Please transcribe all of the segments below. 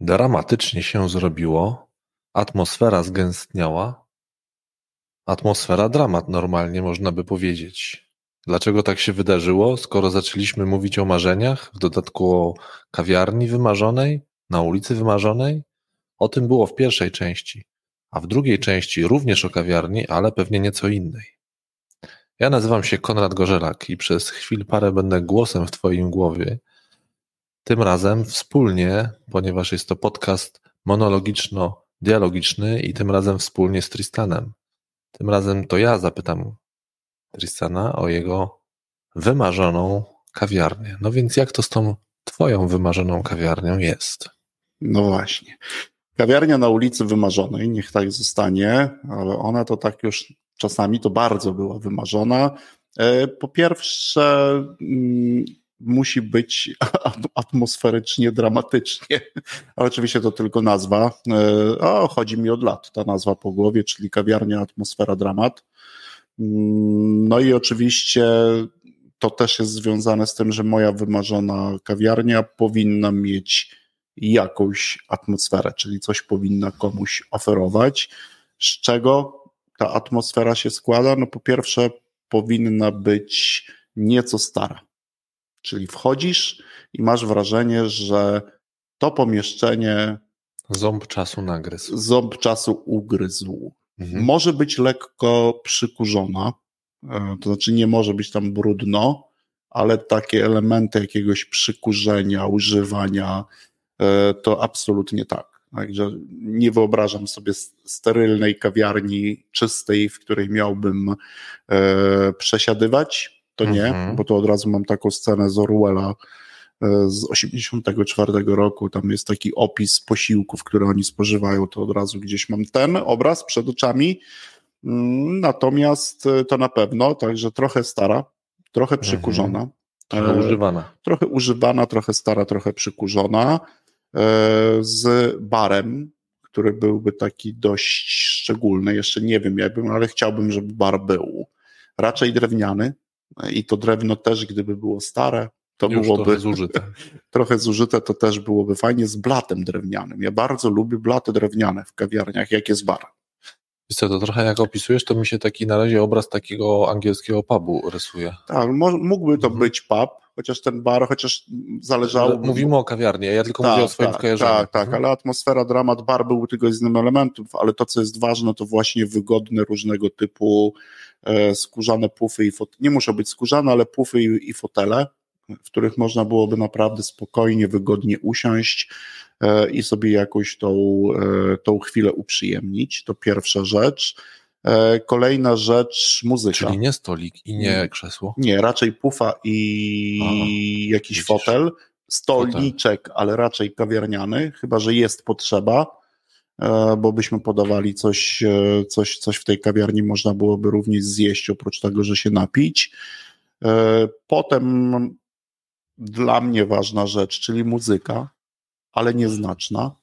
Dramatycznie się zrobiło, atmosfera zgęstniała. Atmosfera dramat normalnie można by powiedzieć. Dlaczego tak się wydarzyło, skoro zaczęliśmy mówić o marzeniach, w dodatku o kawiarni wymarzonej, na ulicy wymarzonej? O tym było w pierwszej części, a w drugiej części również o kawiarni, ale pewnie nieco innej. Ja nazywam się Konrad Gorzelak i przez chwil parę będę głosem w Twoim głowie, tym razem wspólnie, ponieważ jest to podcast monologiczno-dialogiczny i tym razem wspólnie z Tristanem. Tym razem to ja zapytam Tristana o jego wymarzoną kawiarnię. No więc jak to z tą twoją wymarzoną kawiarnią jest? No właśnie. Kawiarnia na ulicy Wymarzonej, niech tak zostanie, ale ona to tak już czasami to bardzo była wymarzona. E, po pierwsze, mm, musi być atmosferycznie, dramatycznie. Ale oczywiście to tylko nazwa. E, o, chodzi mi od lat ta nazwa po głowie, czyli kawiarnia, atmosfera, dramat. Mm, no i oczywiście to też jest związane z tym, że moja wymarzona kawiarnia powinna mieć jakąś atmosferę, czyli coś powinna komuś oferować. Z czego ta atmosfera się składa? No po pierwsze, powinna być nieco stara Czyli wchodzisz i masz wrażenie, że to pomieszczenie. Ząb czasu nagryzł. Ząb czasu ugryzł. Mhm. Może być lekko przykurzona, e, to znaczy nie może być tam brudno, ale takie elementy jakiegoś przykurzenia, używania, e, to absolutnie tak. Także nie wyobrażam sobie sterylnej kawiarni czystej, w której miałbym e, przesiadywać to nie, mhm. bo to od razu mam taką scenę z Orwella e, z 84 roku, tam jest taki opis posiłków, które oni spożywają, to od razu gdzieś mam ten obraz przed oczami, mm, natomiast e, to na pewno, także trochę stara, trochę mhm. przykurzona. Mhm. Trochę e, używana. Trochę używana, trochę stara, trochę przykurzona, z barem, który byłby taki dość szczególny, jeszcze nie wiem jakbym, ale chciałbym, żeby bar był. Raczej drewniany, i to drewno też, gdyby było stare, to Już byłoby trochę zużyte. trochę zużyte, to też byłoby fajnie z blatem drewnianym. Ja bardzo lubię blaty drewniane w kawiarniach, jak jest bar. Wiesz co, to trochę jak opisujesz, to mi się taki na razie obraz takiego angielskiego pubu rysuje. Tak, mógłby to mhm. być pub, chociaż ten bar, chociaż zależało. Mówimy o kawiarni, ja tylko tak, mówię o swoim tak, skojarzeniu. Tak, tak, mhm. ale atmosfera, dramat, bar był tylko jednym elementów, ale to, co jest ważne, to właśnie wygodne różnego typu skórzane pufy i fotele, nie muszą być skórzane, ale pufy i, i fotele, w których można byłoby naprawdę spokojnie, wygodnie usiąść e, i sobie jakoś tą, e, tą chwilę uprzyjemnić. To pierwsza rzecz. Kolejna rzecz, muzyka. Czyli nie stolik i nie krzesło? Nie, raczej pufa i Aha, jakiś widzisz. fotel. Stolniczek, fotel. ale raczej kawiarniany, chyba że jest potrzeba E, bo byśmy podawali coś, e, coś, coś w tej kawiarni można byłoby również zjeść, oprócz tego, że się napić. E, potem dla mnie ważna rzecz, czyli muzyka, ale nieznaczna,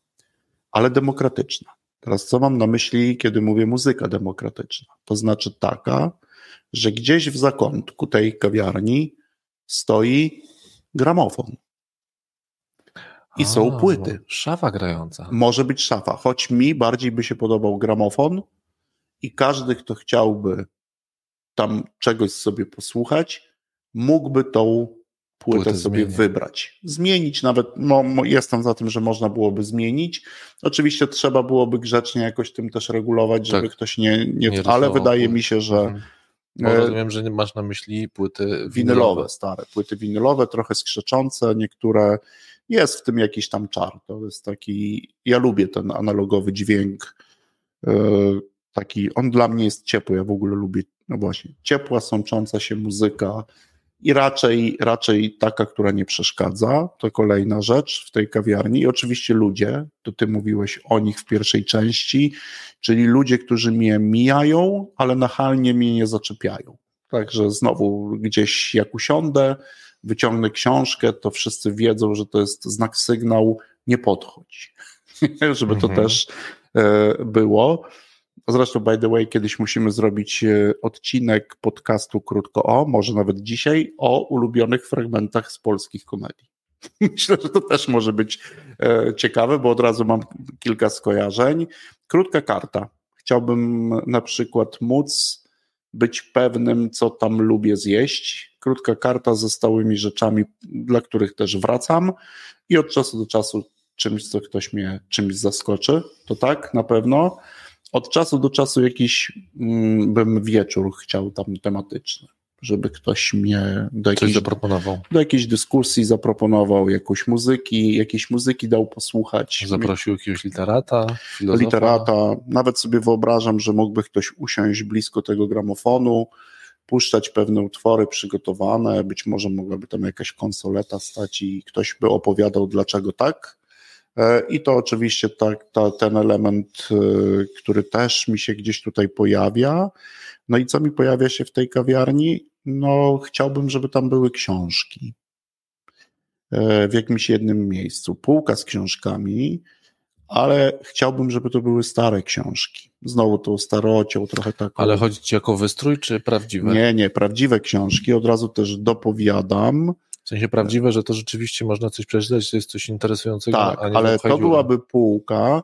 ale demokratyczna. Teraz co mam na myśli, kiedy mówię muzyka demokratyczna? To znaczy taka, że gdzieś w zakątku tej kawiarni stoi gramofon i A, są płyty. Szafa grająca. Może być szafa, choć mi bardziej by się podobał gramofon i każdy, kto chciałby tam czegoś sobie posłuchać, mógłby tą płytę Płyty sobie zmienię. wybrać. Zmienić nawet, no, jestem za tym, że można byłoby zmienić. Oczywiście trzeba byłoby grzecznie jakoś tym też regulować, żeby tak. ktoś nie, nie, nie ale wydaje mi się, że mhm. No, rozumiem, że masz na myśli płyty winylowe. winylowe. stare, płyty winylowe, trochę skrzeczące, niektóre jest w tym jakiś tam czar. To jest taki, ja lubię ten analogowy dźwięk, e, taki, on dla mnie jest ciepły, ja w ogóle lubię, no właśnie, ciepła, sącząca się muzyka i raczej, raczej taka, która nie przeszkadza, to kolejna rzecz w tej kawiarni i oczywiście ludzie, to ty mówiłeś o nich w pierwszej części, czyli ludzie, którzy mnie mijają, ale nachalnie mnie nie zaczepiają. Także znowu gdzieś jak usiądę, wyciągnę książkę, to wszyscy wiedzą, że to jest znak, sygnał, nie podchodź. Żeby to mhm. też e, było. Zresztą, by the way, kiedyś musimy zrobić e, odcinek podcastu krótko o, może nawet dzisiaj, o ulubionych fragmentach z polskich komedii. Myślę, że to też może być e, ciekawe, bo od razu mam kilka skojarzeń. Krótka karta. Chciałbym na przykład móc być pewnym, co tam lubię zjeść. Krótka karta ze stałymi rzeczami, dla których też wracam i od czasu do czasu czymś, co ktoś mnie czymś zaskoczy. To tak, na pewno. Od czasu do czasu jakiś mm, bym wieczór chciał tam tematyczny żeby ktoś mnie do jakiejś, zaproponował. do jakiejś dyskusji zaproponował, jakąś muzyki, jakiejś muzyki dał posłuchać. Zaprosił jakiegoś literata, filozofa. Literata. Nawet sobie wyobrażam, że mógłby ktoś usiąść blisko tego gramofonu, puszczać pewne utwory przygotowane, być może mogłaby tam jakaś konsoleta stać i ktoś by opowiadał dlaczego tak. E, I to oczywiście tak, ta, ten element, e, który też mi się gdzieś tutaj pojawia. No i co mi pojawia się w tej kawiarni? No, chciałbym, żeby tam były książki e, w jakimś jednym miejscu. Półka z książkami, ale chciałbym, żeby to były stare książki. Znowu tą starocią, trochę tak. Ale chodzi ci jako wystrój, czy prawdziwe? Nie, nie, prawdziwe książki. Od razu też dopowiadam. W sensie prawdziwe, że to rzeczywiście można coś przeczytać, to jest coś interesującego. Tak, ale to byłaby półka,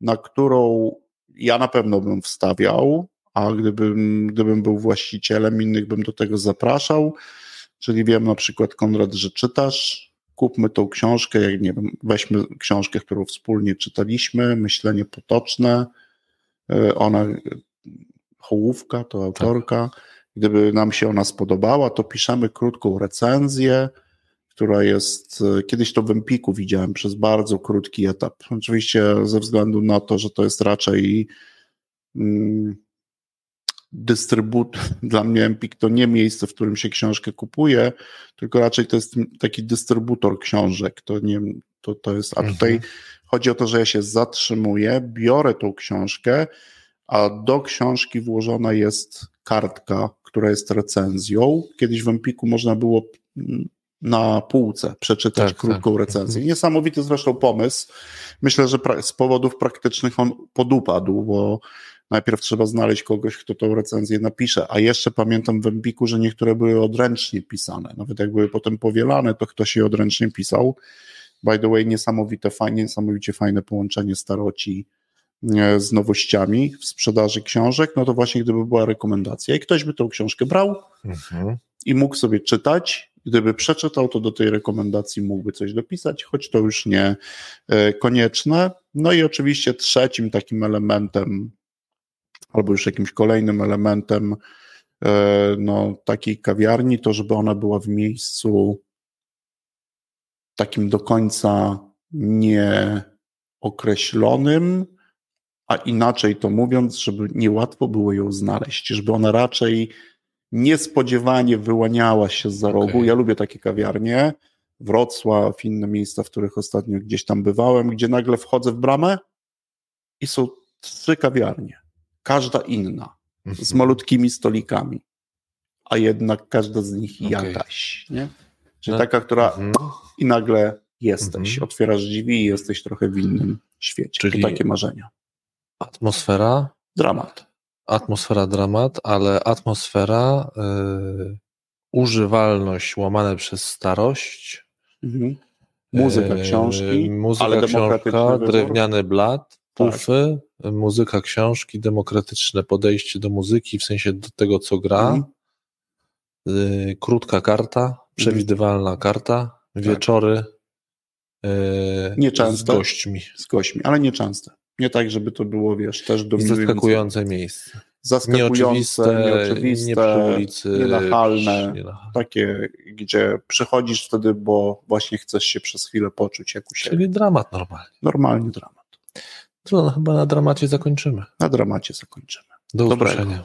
na którą ja na pewno bym wstawiał, a gdybym, gdybym był właścicielem, innych bym do tego zapraszał. Czyli wiem na przykład, Konrad, że czytasz, kupmy tą książkę, jak nie wiem, weźmy książkę, którą wspólnie czytaliśmy, Myślenie potoczne, e, ona, Hołówka, to autorka, tak. gdyby nam się ona spodobała, to piszemy krótką recenzję, która jest, e, kiedyś to w Empiku widziałem przez bardzo krótki etap. Oczywiście ze względu na to, że to jest raczej mm, dystrybutor, dla mnie Empik to nie miejsce, w którym się książkę kupuje, tylko raczej to jest taki dystrybutor książek, to nie, to, to jest, a tutaj mhm. chodzi o to, że ja się zatrzymuję, biorę tą książkę, a do książki włożona jest kartka, która jest recenzją. Kiedyś w Empiku można było na półce przeczytać tak, krótką tak. recenzję. Niesamowity zresztą pomysł. Myślę, że z powodów praktycznych on podupadł, bo najpierw trzeba znaleźć kogoś, kto tą recenzję napisze. A jeszcze pamiętam w Empiku, że niektóre były odręcznie pisane. Nawet jak były potem powielane, to ktoś je odręcznie pisał. By the way, niesamowite, fajnie, niesamowicie fajne połączenie staroci e, z nowościami w sprzedaży książek, no to właśnie gdyby była rekomendacja i ktoś by tą książkę brał mhm. i mógł sobie czytać, gdyby przeczytał, to do tej rekomendacji mógłby coś dopisać, choć to już nie e, konieczne. No i oczywiście trzecim takim elementem albo już jakimś kolejnym elementem e, no, takiej kawiarni, to żeby ona była w miejscu takim do końca nieokreślonym, a inaczej to mówiąc, żeby niełatwo było ją znaleźć, żeby ona raczej niespodziewanie wyłaniała się za rogu. Okay. Ja lubię takie kawiarnie, Wrocław, inne miejsca, w których ostatnio gdzieś tam bywałem, gdzie nagle wchodzę w bramę i są trzy kawiarnie każda inna, z mhm. malutkimi stolikami, a jednak każda z nich okay. jakaś. Nie? Czyli no. taka, która mhm. i nagle jesteś, mhm. otwierasz drzwi i jesteś trochę w innym świecie. Czyli to takie marzenia. Atmosfera? Dramat. Atmosfera, dramat, ale atmosfera, yy, używalność łamane przez starość. Mhm. Muzyka yy, książki, muzyka ale książka, drewniany blat, pufy, tak. muzyka książki, demokratyczne podejście do muzyki, w sensie do tego, co gra, mhm. y, krótka karta, mhm. przewidywalna karta, tak. wieczory y, nieczęsto, z gośćmi. Z gośćmi, ale nieczęste. Nie tak, żeby to było, wiesz, też dominujące. Zaskakujące miejsce. Zaskakujące, nieoczywiste, nie ulicy, nienachalne, takie, gdzie przychodzisz wtedy, bo właśnie chcesz się przez chwilę poczuć jak u siebie. Czyli dramat normalnie. Normalnie dramat. To chyba na dramacie zakończymy. Na dramacie zakończymy. Do Dobrego. usłyszenia.